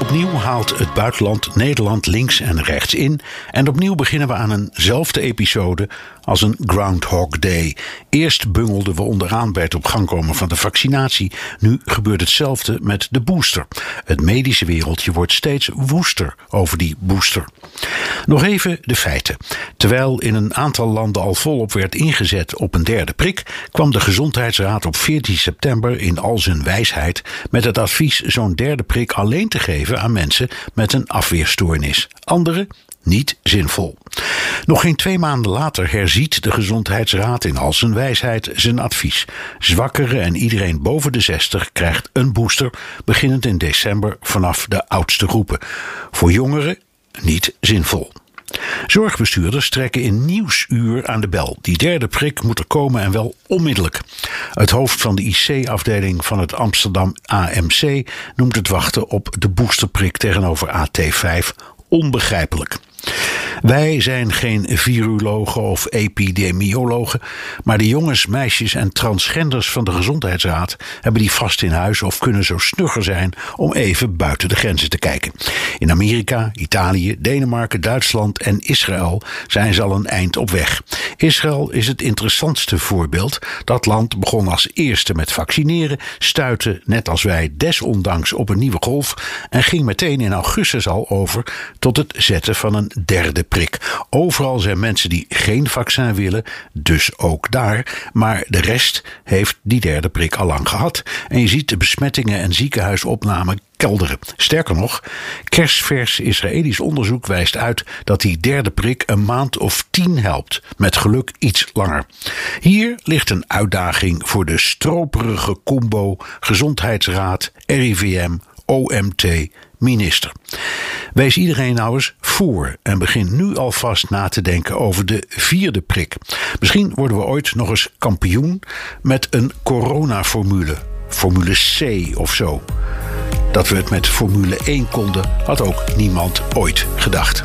Opnieuw haalt het buitenland Nederland links en rechts in. En opnieuw beginnen we aan eenzelfde episode als een Groundhog Day. Eerst bungelden we onderaan bij het op gang komen van de vaccinatie. Nu gebeurt hetzelfde met de booster. Het medische wereldje wordt steeds woester over die booster. Nog even de feiten. Terwijl in een aantal landen al volop werd ingezet op een derde prik, kwam de Gezondheidsraad op 14 september in al zijn wijsheid met het advies zo'n derde prik alleen te geven aan mensen met een afweerstoornis. Anderen niet zinvol. Nog geen twee maanden later herziet de Gezondheidsraad in al zijn wijsheid zijn advies. Zwakkeren en iedereen boven de 60 krijgt een booster, beginnend in december vanaf de oudste groepen. Voor jongeren niet zinvol. Zorgbestuurders trekken in nieuwsuur aan de bel. Die derde prik moet er komen en wel onmiddellijk. Het hoofd van de IC-afdeling van het Amsterdam AMC noemt het wachten op de boosterprik tegenover AT5 onbegrijpelijk. Wij zijn geen virologen of epidemiologen, maar de jongens, meisjes en transgenders van de Gezondheidsraad hebben die vast in huis of kunnen zo snugger zijn om even buiten de grenzen te kijken. In Amerika, Italië, Denemarken, Duitsland en Israël zijn ze al een eind op weg. Israël is het interessantste voorbeeld. Dat land begon als eerste met vaccineren, stuitte net als wij desondanks op een nieuwe golf en ging meteen in augustus al over tot het zetten van een derde prik. Overal zijn mensen die geen vaccin willen, dus ook daar. Maar de rest heeft die derde prik al lang gehad. En je ziet de besmettingen en ziekenhuisopnamen kelderen. Sterker nog, kerstvers Israëlisch onderzoek wijst uit dat die derde prik een maand of tien helpt. Met geluk iets langer. Hier ligt een uitdaging voor de stroperige combo Gezondheidsraad, RIVM, OMT, minister. Wees iedereen nou eens voor en begin nu alvast na te denken over de vierde prik. Misschien worden we ooit nog eens kampioen met een coronaformule. Formule C of zo. Dat we het met Formule 1 konden, had ook niemand ooit gedacht.